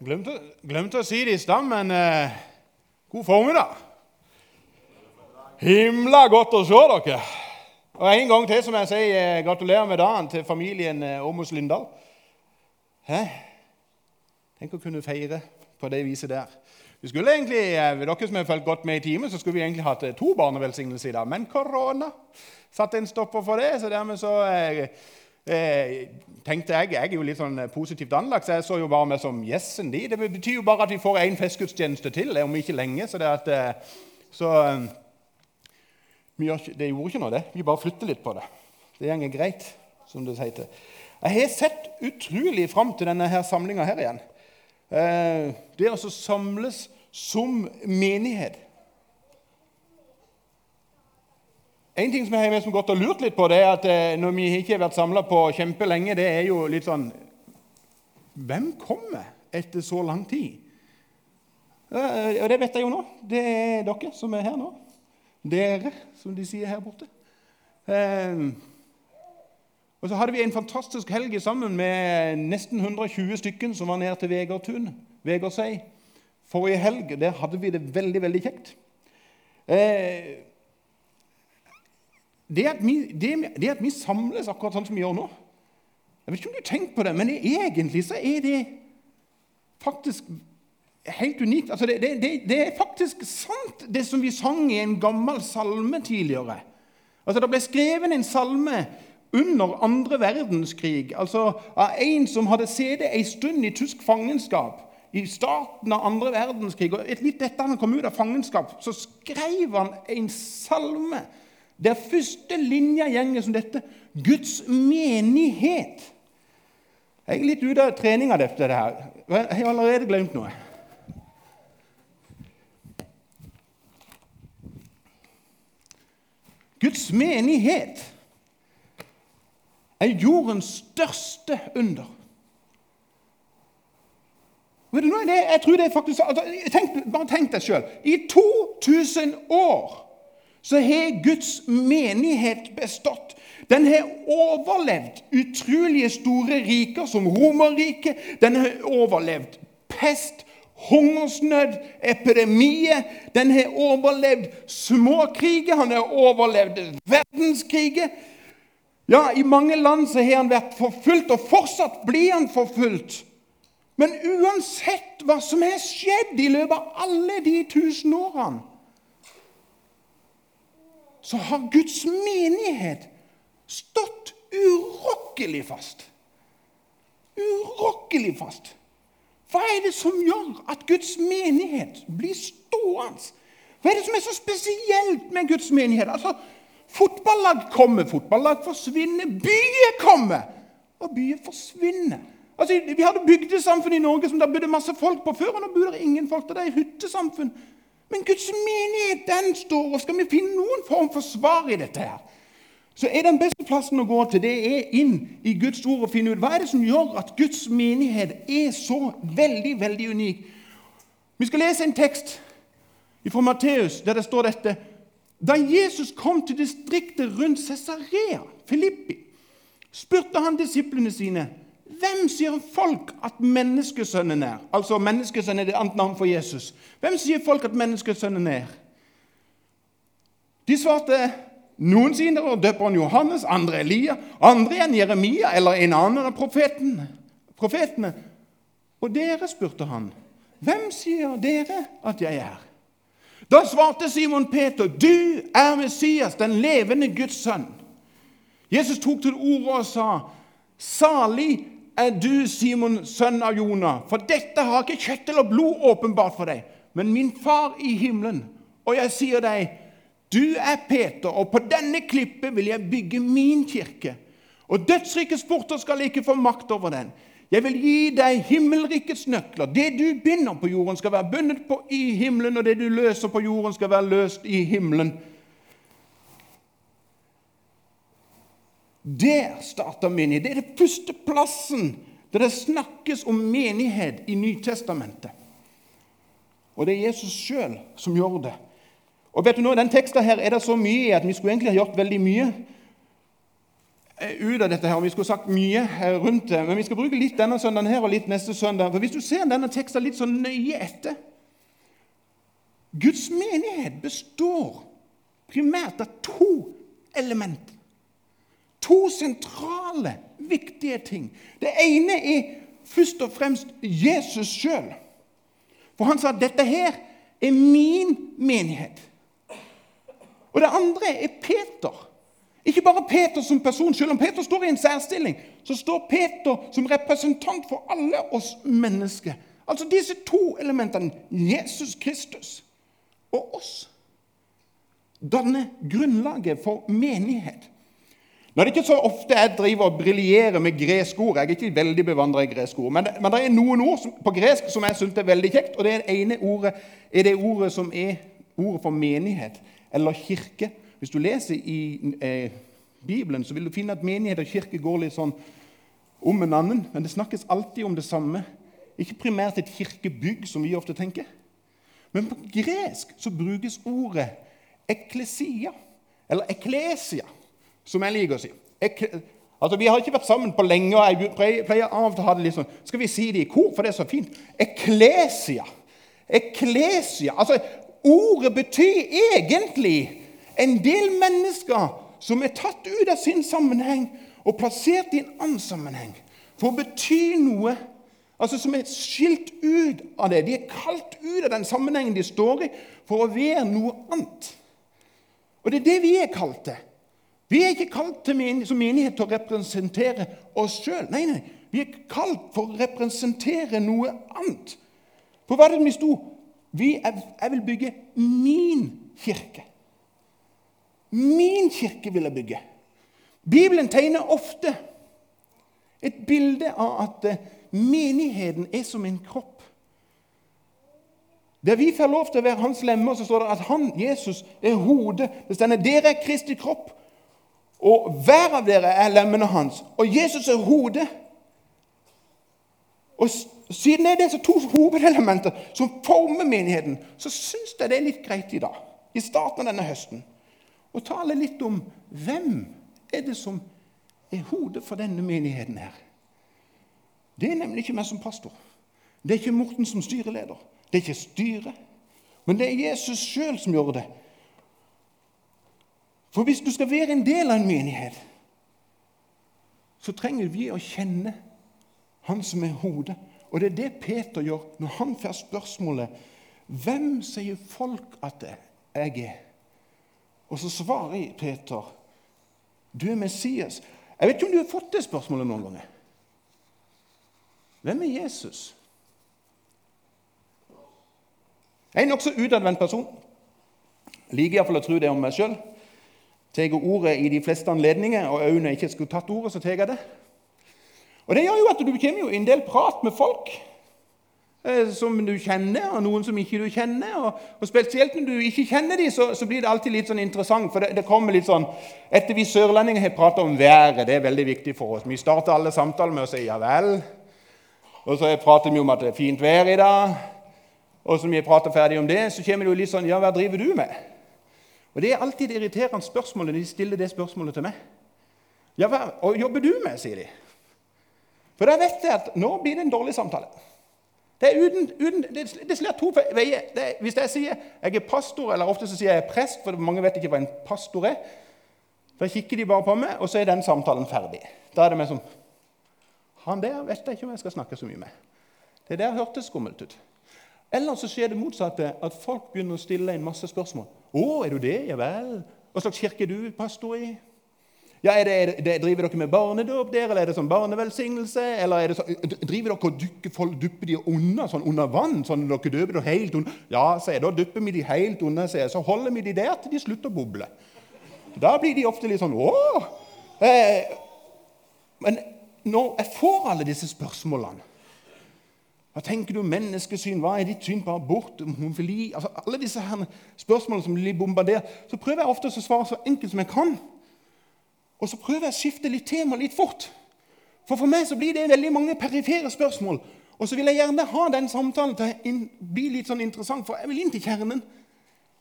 Glemte, glemte å si det i stad, men eh, god formiddag. Himla godt å se dere. Og en gang til som jeg sier, eh, gratulerer med dagen til familien eh, Åmos Lyndal. Hæ? Tenk å kunne feire på det viset der. Vi skulle egentlig, eh, dere som har fulgt godt med i timen, så skulle vi egentlig hatt eh, to barnevelsignelser i dag. Men korona satte en stopper for det, så dermed så eh, eh, tenkte jeg Jeg er jo litt sånn eh, positivt anlagt, så jeg så jo bare meg som gjessen de. Det betyr jo bare at vi får én festgudstjeneste til om ikke lenge. Så, det at, eh, så eh, det gjorde ikke noe, det. Vi bare flytter litt på det. Det går greit, som det heter. Jeg har sett utrolig fram til denne her samlinga her igjen. Eh, det å samles som menighet. En ting som jeg har godt og lurt litt på, det er at eh, når vi ikke har vært samla på kjempelenge, det er jo litt sånn Hvem kommer etter så lang tid? Eh, og det vet jeg jo nå. Det er dere som er her nå. Dere, som de sier her borte. Eh, og så hadde vi en fantastisk helg sammen med nesten 120 stykken som var nede til Vegertun. Vegarsei. Forrige helg der hadde vi det veldig, veldig kjekt. Eh, det at, vi, det, det at, vi, samles akkurat sånn som vi gjør nå Jeg vet ikke om du tenker på det, men egentlig så er det faktisk helt unikt. Altså det, det, det, er faktisk sant, det som vi sang i en gammel salme tidligere. Altså Det ble skrevet en salme under andre verdenskrig altså av en som hadde sittet en stund i tysk fangenskap i starten av andre verdenskrig. og Litt etter han kom ut av fangenskap, så skrev han en salme der første linja gjenger som dette Guds menighet. Jeg er litt ute av treninga dette. her. Jeg har allerede glemt noe. Guds menighet er jordens største under. Vet du noe? Jeg tror det er faktisk, altså, tenk, Bare tenk deg sjøl. I 2000 år så har Guds menighet bestått. Den har overlevd utrolige store riker som Romerriket. Den har overlevd pest, hungersnød, epidemier. Den har overlevd småkriger, han har overlevd verdenskriger. Ja, I mange land så har han vært forfulgt, og fortsatt blir han forfulgt. Men uansett hva som har skjedd i løpet av alle de tusen årene, så har Guds menighet stått urokkelig fast. Urokkelig fast. Hva er det som gjør at Guds menighet blir stående? Hva er det som er så spesielt med Guds menighet? Altså, Fotballag kommer, fotballag forsvinner. Byer kommer, og byer forsvinner. Altså, Vi hadde bygdesamfunn i Norge som der bodde masse folk på før, og nå bor det ingen folk. Det er hyttesamfunn. Men Guds menighet den står, og skal vi finne noen form for svar i dette, her, så er den beste plassen å gå til, det er inn i Guds ord og finne ut hva er det som gjør at Guds menighet er så veldig, veldig unik. Vi skal lese en tekst fra Matteus der det står dette. Da Jesus kom til distriktet rundt Cesarea, Filippi, spurte han disiplene sine hvem sier folk at menneskesønnen er? Altså menneskesønnen er det annet navn for Jesus. Hvem sier folk at menneskesønnen er? De svarte noen sier det døperen Johannes, andre Elia, andre igjen Jeremia eller en annen av profeten, profetene. Og dere, spurte han, hvem sier dere at jeg er? Da svarte Simon Peter, du er Messias, den levende Guds sønn. Jesus tok til orde og sa, salig er du, Simon, sønn av Jonah, for dette har ikke kjøtt eller blod åpenbart for deg, men min far i himmelen. Og jeg sier deg, du er Peter, og på denne klippet vil jeg bygge min kirke. Og dødsrikets porter skal ikke få makt over den. Jeg vil gi deg himmelrikets nøkler. Det du binder på jorden, skal være bundet på i himmelen, og det du løser på jorden, skal være løst i himmelen. Der starter menighet. Det er den første plassen der det snakkes om menighet i Nytestamentet. Og det er Jesus sjøl som gjør det. Og vet du nå, den teksten her er det så mye at vi skulle egentlig ha gjort veldig mye. ut av dette her, og Vi skulle sagt mye rundt det, men vi skal bruke litt denne søndagen her og litt neste søndag. For Hvis du ser denne teksten litt så nøye etter Guds menighet består primært av to elementer. To sentrale, viktige ting. Det ene er først og fremst Jesus sjøl. For han sa at 'dette her er min menighet'. Og det andre er Peter. Ikke bare Peter som person. Selv om Peter står i en særstilling, så står Peter som representant for alle oss mennesker. Altså disse to elementene, Jesus Kristus og oss, danner grunnlaget for menighet. Nå er det ikke så ofte jeg driver og briljerer med greske ord. Jeg er ikke veldig bevandret i greske ord. Men, men, det er noen ord som, på gresk som jeg syns er veldig kjekt. Og det ene ordet er det ordet som er ordet for menighet, eller kirke. Hvis du leser i eh, Bibelen, så vil du finne at menighet og kirke går litt sånn om en annen. Men det snakkes alltid om det samme. Ikke primært et kirkebygg, som vi ofte tenker. Men på gresk så brukes ordet eklesia, eller eklesia som jeg liker å si. Jeg, altså, Vi har ikke vært sammen på lenge, og jeg pleier av til å ha det litt sånn Skal vi si det i kor, for det er så fint? Eklesia. Eklesia. Altså, Ordet betyr egentlig en del mennesker som er tatt ut av sin sammenheng og plassert i en annen sammenheng for å bety noe altså som er skilt ut av det. De er kalt ut av den sammenhengen de står i, for å være noe annet. Og det er det vi er kalt til. Vi er ikke kalt som menighet til å representere oss sjøl. Nei, nei, vi er kalt for å representere noe annet. For hva er det vi sto? Vi er, jeg vil bygge min kirke. Min kirke vil jeg bygge. Bibelen tegner ofte et bilde av at eh, menigheten er som en kropp. Der vi får lov til å være hans lemmer, så står det at han, Jesus, er hodet. Det stender, Dere er Kristi kropp. Og hver av dere er lemmene hans. Og Jesus er hodet. Og Siden det er disse to hovedelementer som former menigheten, så syns jeg det er litt greit i dag, i starten av denne høsten, å tale litt om hvem er det som er hodet for denne menigheten her. Det er nemlig ikke meg som pastor. Det er ikke Morten som styreleder. Det er ikke styret. Men det er Jesus sjøl som gjør det. For hvis du skal være en del av en menighet, så trenger vi å kjenne Han som er hodet. Og det er det Peter gjør når han får spørsmålet Hvem sier folk at jeg er? Og så svarer Peter, du er Messias. Jeg vet ikke om du har fått det spørsmålet noen ganger. Hvem er Jesus? Jeg er en nokså utadvendt person. Liker iallfall å tro det om meg sjøl tar ordet i de fleste anledninger, og òg når jeg ikke skulle tatt ordet, så tar jeg det. Og Det gjør jo at du kommer jo en del prat med folk eh, som du kjenner, og noen som ikke du kjenner. Og, og Spesielt når du ikke kjenner dem, så, så, blir det alltid litt sånn interessant. For det, det kommer litt sånn Etter vi sørlendinger har pratet om været, det er veldig viktig for oss. Vi starter alle samtaler med å si ja vel. Og så prater vi om at det er fint vær i dag. Og så vi prater ferdig om det, så kommer det jo litt sånn Ja, hva driver du med? Og Det er alltid irriterende spørsmål når de stiller det spørsmålet til meg. Ja, hva jobber du med, sier de. For da vet jeg at nå blir det en dårlig samtale. Det er uten, uten, det, det slår to veier. Det, hvis jeg sier jeg er pastor, eller ofte så sier jeg er prest, for mange vet ikke hva en pastor er, da kikker de bare på meg, og så er den samtalen ferdig. Da er det meg som Han der vet jeg ikke om jeg skal snakke så mye med. Det der hørtes skummelt ut. Eller så skjer det motsatte, at folk begynner å stille en masse spørsmål. 'Å, er du det? Ja vel.' 'Hva slags kirke er du pastor i?' Ja, er det, er det, Driver dere med barnedåp der, eller er det sånn barnevelsignelse? Eller er det så, driver dere og dykker folk, dupper de unna sånn under vann? sånn dere døper dem helt under? Ja, sier jeg, da dupper vi de helt under, sier Så holder vi de der til de slutter å boble. Da blir de ofte litt sånn Å! Eh, men når jeg får alle disse spørsmålene hva tenker du om menneskesyn? Hva er ditt syn på abort? homofili? Altså, alle disse her spørsmålene som blir bombardert. Så prøver jeg ofte å svare så enkelt som jeg kan. Og så prøver jeg å skifte litt tema litt fort. For for meg så blir det veldig mange perifere spørsmål. Og så vil jeg gjerne ha den samtalen til å bli litt sånn interessant, for jeg vil inn til kjernen.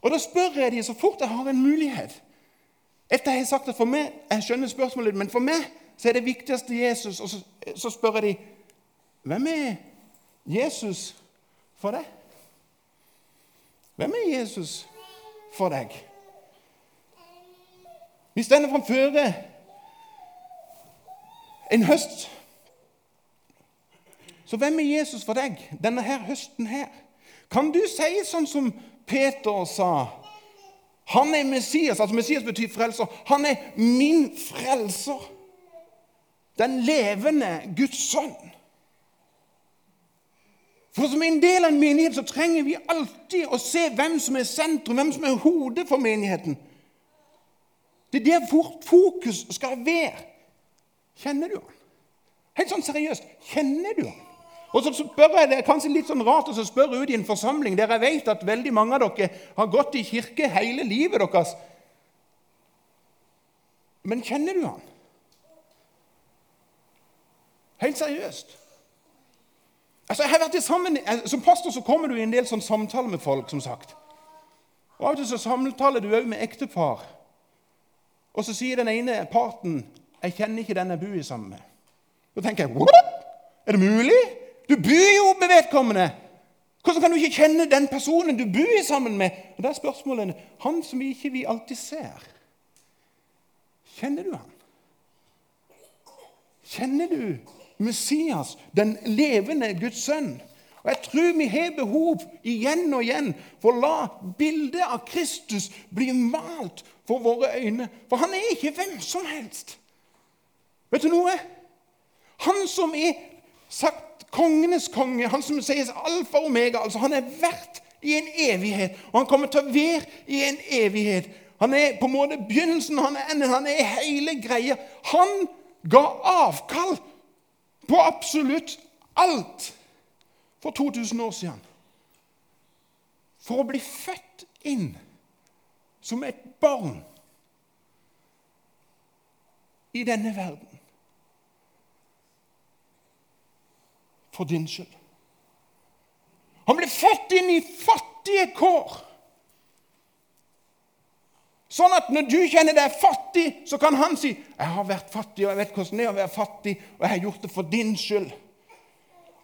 Og da spør jeg dem så fort jeg har en mulighet. Etter jeg har sagt at for meg, Jeg skjønner spørsmålet, men for meg så er det viktigste Jesus. Og så, så spør jeg de, hvem er Jesus for deg? Hvem er Jesus for deg? Vi står framfor en høst. Så hvem er Jesus for deg denne her høsten her? Kan du si sånn som Peter sa? Han er Messias. altså Messias betyr frelser. Han er min frelser. Den levende Guds sønn. For Som en del av en menighet så trenger vi alltid å se hvem som er sentrum, hvem som er hodet for menigheten. Det er der vårt fokus skal være. Kjenner du han? Helt sånn seriøst. Kjenner du han? Og så spør jeg, Det er kanskje litt sånn rart å spørre ut i en forsamling der jeg vet at veldig mange av dere har gått i kirke hele livet deres. Men kjenner du han? Helt seriøst. Altså, jeg har vært i sammen, Som pastor så kommer du i en del sånn samtaler med folk. som sagt. Og Av og til så samtaler du òg med ektepar. Og så sier den ene parten 'Jeg kjenner ikke den jeg bor sammen med'. Da tenker jeg What? Er det mulig? Du bor jo med vedkommende. Hvordan kan du ikke kjenne den personen du bor sammen med? Og Da er spørsmålet han som vi ikke vi alltid ser. Kjenner du han? Kjenner du Messias, den levende Guds sønn? Og Jeg tror vi har behov igjen og igjen for å la bildet av Kristus bli malt for våre øyne. For han er ikke hvem som helst. Vet du noe? Han som er sagt kongenes konge, han som sies alfa og omega, altså han er verdt i en evighet, og han kommer til å være i en evighet. Han er på en måte begynnelsen, han er enden, han er hele greia. Han ga avkall på absolutt alt for 2000 år siden. For å bli født inn som et barn i denne verden. For din skyld. Han ble født inn i fattige kår. Sånn at når du kjenner deg fattig, så kan han si 'Jeg har vært fattig, og jeg vet hvordan det er å være fattig, og jeg har gjort det for din skyld.'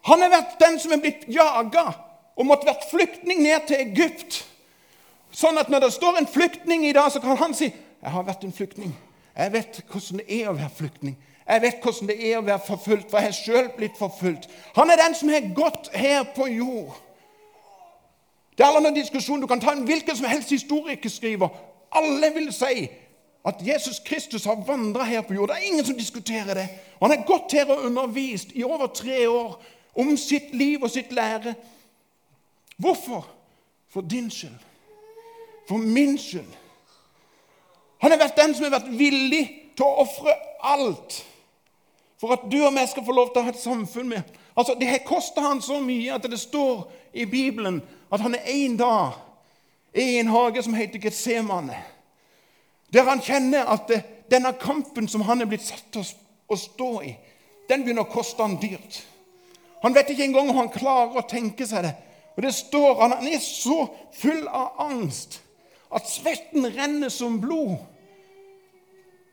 Han har vært den som er blitt jaga og måtte vært flyktning ned til Egypt. Sånn at når det står en flyktning i dag, så kan han si 'Jeg har vært en flyktning. Jeg vet hvordan det er å være flyktning. Jeg vet hvordan det er å være forfulgt, for jeg har sjøl blitt forfulgt. Han er den som har gått her på jord. Det er aldri noen diskusjon. Du kan ta en hvilken som helst historikerskriver. Alle vil si at Jesus Kristus har vandra her på jord. Det er ingen som diskuterer det. Og Han har gått her og undervist i over tre år om sitt liv og sitt lære. Hvorfor? For din skyld. For min skyld. Han har vært den som har vært villig til å ofre alt for at du og jeg skal få lov til å ha et samfunn med Altså, Det har kosta han så mye at det står i Bibelen at han er en dag i en hage som heter Getsemane, der han kjenner at det, denne kampen som han er blitt satt til å stå i, den begynner å koste han dyrt. Han vet ikke engang om han klarer å tenke seg det. Og det står, Han er så full av angst at svetten renner som blod.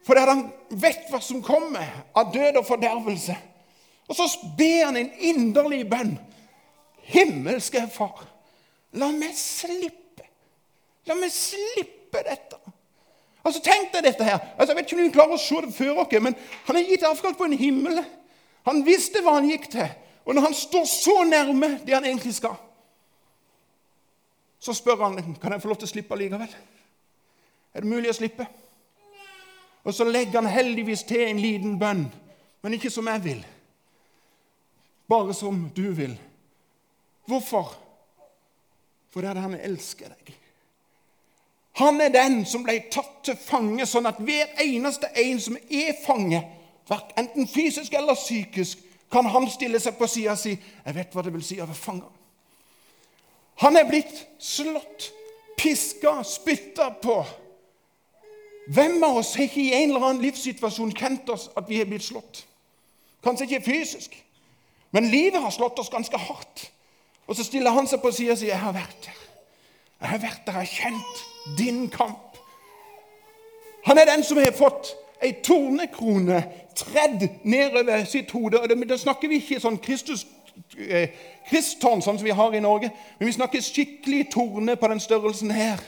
Fordi han vet hva som kommer av død og fordervelse. Og så ber han en inderlig bønn. Himmelske Far, la meg slippe. La meg slippe dette. Altså, Tenk deg dette her. Altså, jeg vet ikke om du klarer å se det før dere, men han har gitt avkall på en himmel. Han visste hva han gikk til. Og når han står så nærme det han egentlig skal, så spør han kan jeg få lov til å slippe likevel. Er det mulig å slippe? Og så legger han heldigvis til en liten bønn, men ikke som jeg vil. Bare som du vil. Hvorfor? Fordi han elsker deg. Han er den som ble tatt til fange, sånn at hver eneste en som er fange, enten fysisk eller psykisk, kan han stille seg på sida si 'Jeg vet hva det vil si å være fanga'. Han er blitt slått, piska, spytta på. Hvem av oss har ikke i en eller annen livssituasjon kjent oss at vi har blitt slått? Kanskje ikke fysisk, men livet har slått oss ganske hardt. Og så stiller han seg på sida og sier, 'Jeg har vært der. Jeg har vært der, jeg har kjent din kamp.' Han er den som har fått ei tornekrone tredd nedover sitt hode. og Da snakker vi ikke sånn Kristus, eh, kristtårn, sånn som vi har i Norge, men vi snakker skikkelig torne på den størrelsen her.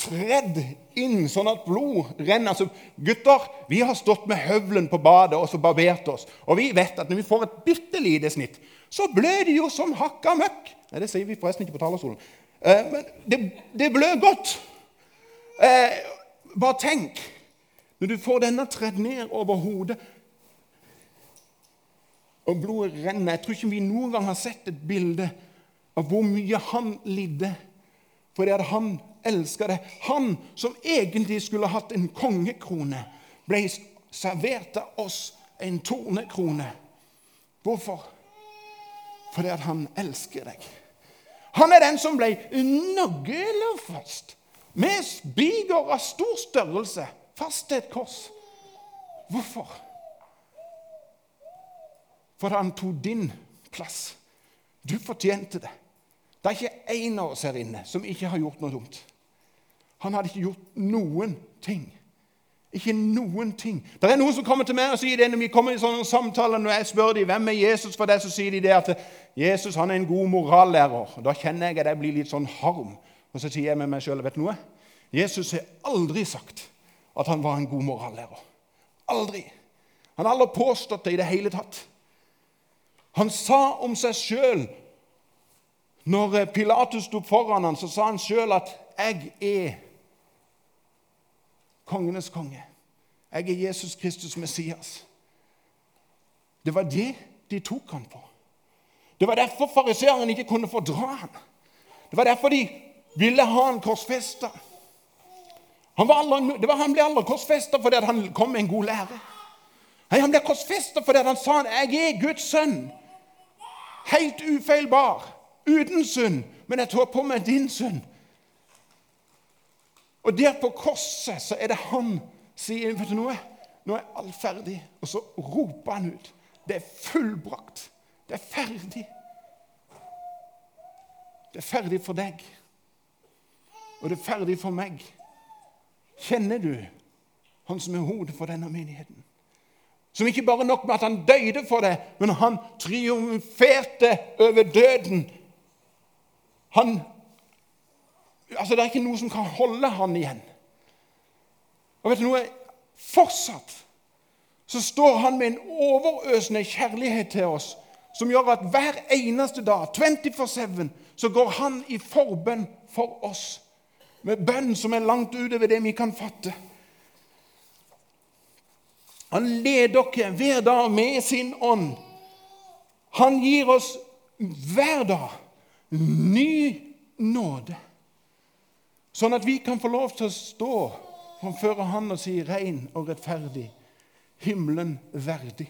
Tredd inn sånn at blod renner. Altså, gutter, vi har stått med høvelen på badet og så barbert oss. Og vi vet at når vi får et bitte lite snitt, så blør det jo som hakka møkk. Nei, Det sier vi forresten ikke på talerstolen. Eh, men det, det blør godt. Eh, bare tenk når du får denne tredd ned over hodet, og blodet renner Jeg tror ikke vi noen gang har sett et bilde av hvor mye han lidde fordi at han elska det. Han som egentlig skulle hatt en kongekrone, ble servert av oss en tornekrone. Hvorfor? Fordi at han elsker deg. Han er den som ble nøggelfast med spiker av stor størrelse fast til et kors. Hvorfor? For han tok din plass. Du fortjente det. Det er ikke én av oss her inne som ikke har gjort noe dumt. Han hadde ikke gjort noen ting. Ikke noen ting. Det er noen som kommer til meg og sier det når vi kommer i sånne samtaler, når jeg spør dem hvem er Jesus for deg, så sier de det at Jesus han er en god morallærer. Da kjenner jeg at jeg blir litt sånn harm. Og så sier jeg med meg sjøl vet du noe? Jesus har aldri sagt at han var en god morallærer. Aldri. Han har aldri påstått det i det hele tatt. Han sa om seg sjøl Når Pilatus sto foran ham, så sa han sjøl at 'jeg er kongenes konge'. Jeg er Jesus Kristus Messias. Det var det de tok han på. Det var derfor fariseerne ikke kunne fordra han. Det var derfor de ville ha han korsfesta. Han, var han ble aldri korsfesta fordi han kom med en god lære. Nei, Han ble korsfesta fordi han sa 'jeg er Guds sønn'. Helt ufeilbar, uten synd, men jeg tar på meg din synd. Og der på korset så er det han sier vet du noe? Nå er alt ferdig. Og så roper han ut. Det er fullbrakt. Det er ferdig. Det er ferdig for deg. Og det er ferdig for meg. Kjenner du han som er hodet for denne menigheten? Som ikke bare nok med at han døde for det, men han triumferte over døden. Han Altså, Det er ikke noe som kan holde han igjen. Og vet du noe? Fortsatt så står han med en overøsende kjærlighet til oss som gjør at hver eneste dag, 24-7, så går han i forbønn for oss med bønn som er langt utover det vi kan fatte. Han leder dere hver dag med sin ånd. Han gir oss hver dag ny nåde, sånn at vi kan få lov til å stå framfor Han og si ren og rettferdig, himmelen verdig.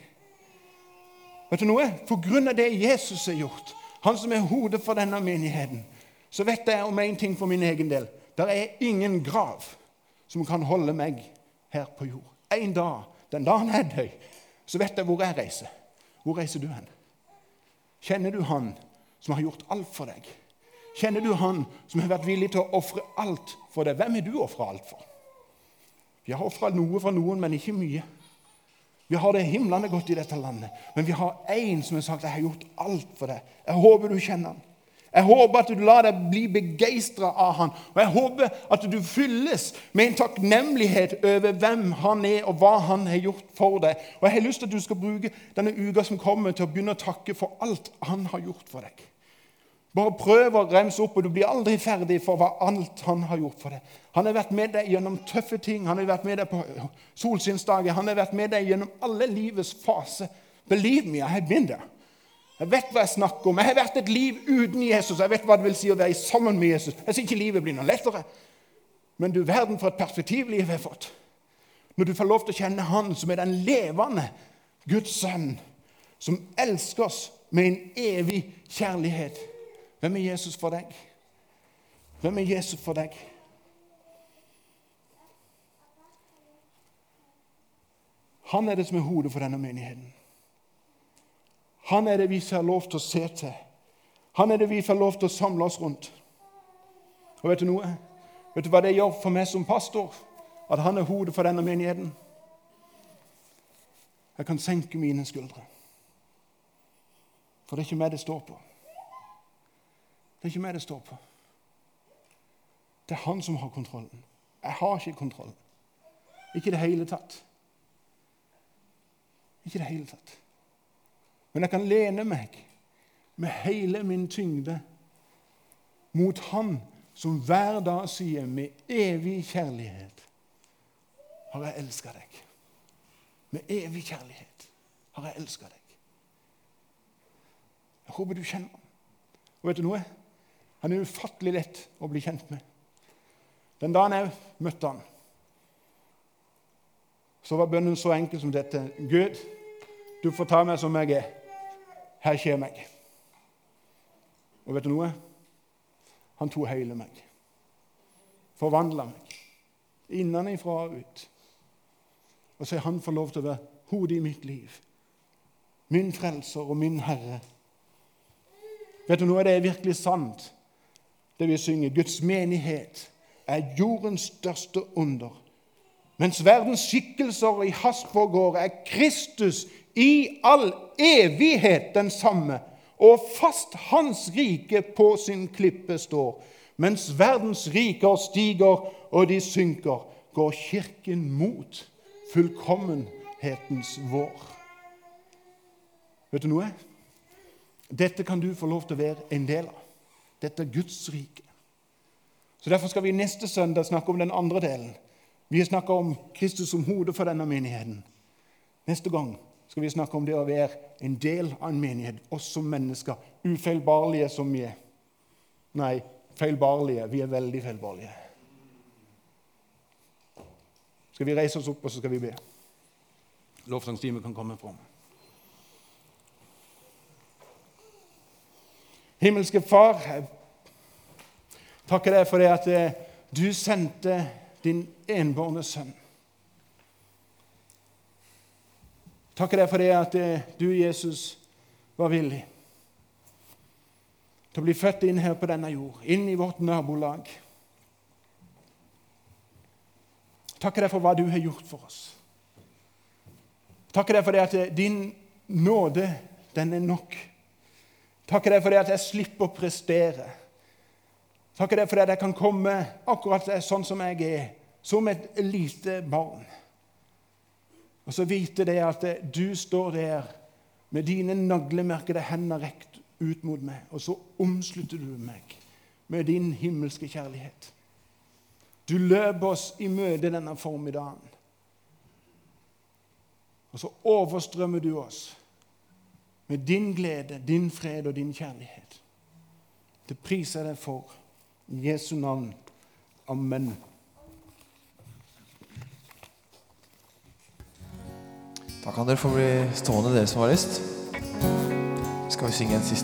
Vet du noe? På grunn av det Jesus har gjort, han som er hodet for denne menigheten, så vet jeg om én ting for min egen del. Der er ingen grav som kan holde meg her på jord. En dag, den dagen jeg dør, så vet jeg hvor jeg reiser. Hvor reiser du hen? Kjenner du han som har gjort alt for deg? Kjenner du han som har vært villig til å ofre alt for deg? Hvem har du ofra alt for? Vi har ofra noe for noen, men ikke mye. Vi har det himlende godt i dette landet, men vi har én som har sagt 'Jeg har gjort alt for deg'. Jeg håper du kjenner han. Jeg håper at du lar deg bli begeistra av han. Og jeg håper at du fylles med en takknemlighet over hvem han er, og hva han har gjort for deg. Og jeg har lyst til at du skal bruke denne uka som kommer, til å begynne å takke for alt han har gjort for deg. Bare prøv å remse opp, og du blir aldri ferdig for hva alt han har gjort for deg. Han har vært med deg gjennom tøffe ting, han har vært med deg på solskinnsdager, han har vært med deg gjennom alle livets faser. Believe me, I have been there. Jeg vet hva jeg snakker om. Jeg har vært et liv uten Jesus. Jeg vet hva det vil si å være sammen med Jesus. Jeg sier ikke livet blir noe lettere, men du verden for et perspektiv livet har fått. Når du får lov til å kjenne Han som er den levende Guds sønn, som elsker oss med en evig kjærlighet. Hvem er Jesus for deg? Hvem er Jesus for deg? Han er det som er hodet for denne menigheten. Han er det vi får lov til å se til. Han er det vi får lov til å samle oss rundt. Og vet du noe? Vet du hva det gjør for meg som pastor? at han er hodet for denne menigheten. Jeg kan senke mine skuldre. For det er ikke meg det står på. Det er ikke meg det står på. Det er han som har kontrollen. Jeg har ikke kontrollen. Ikke i det hele tatt. Ikke i det hele tatt. Men jeg kan lene meg med hele min tyngde mot Han som hver dag sier med evig kjærlighet har jeg elska deg. Med evig kjærlighet har jeg elska deg. Jeg håper du kjenner ham. Og vet du noe? Han er ufattelig lett å bli kjent med. Den dagen jeg møtte han, så var bønnen så enkel som dette. Gud, du får ta meg som jeg er. Her kommer jeg. Og vet du noe? Han tok hele meg. Forvandla meg. Innenfra og ut. Og så er han får lov til å være hodet i mitt liv. Min frelser og min herre. Vet du noe? Det er virkelig sant, det vi synger. Guds menighet er jordens største under. Mens verdens skikkelser i hast pågår, er Kristus i all evighet den samme, og fast Hans rike på sin klippe står. Mens verdens riker stiger og de synker, går Kirken mot fullkommenhetens vår. Vet du noe? Dette kan du få lov til å være en del av. Dette er Guds rike. Så Derfor skal vi neste søndag snakke om den andre delen. Vi snakka om Kristus som hode for denne menigheten. Neste gang skal vi snakke om det å være en del av en menighet, oss som mennesker. Ufeilbarlige som vi er. Nei, feilbarlige. Vi er veldig feilbarlige. Skal vi reise oss opp, og så skal vi be? Lovsangstimen kan komme fram. Himmelske Far, jeg takker deg for det at eh, du sendte din enbårne sønn. Takker deg for det at eh, du, Jesus, var villig til å bli født inn her på denne jord, inn i vårt nabolag. Takker deg for hva du har gjort for oss. Takker deg for det at eh, din nåde, den er nok. Takker deg for det at jeg slipper å prestere. Takker deg for det at jeg kan komme akkurat sånn som jeg er, som et lite barn. Og så vite det at du står der med dine naglemerkede hender rekt ut mot meg, og så omslutter du meg med din himmelske kjærlighet. Du løper oss i møte denne formiddagen. Og så overstrømmer du oss med din glede, din fred og din kjærlighet. Det priser jeg deg for. I Jesu navn. Amen. Da kan dere få bli stående, dere som har lyst. Skal vi synge en siste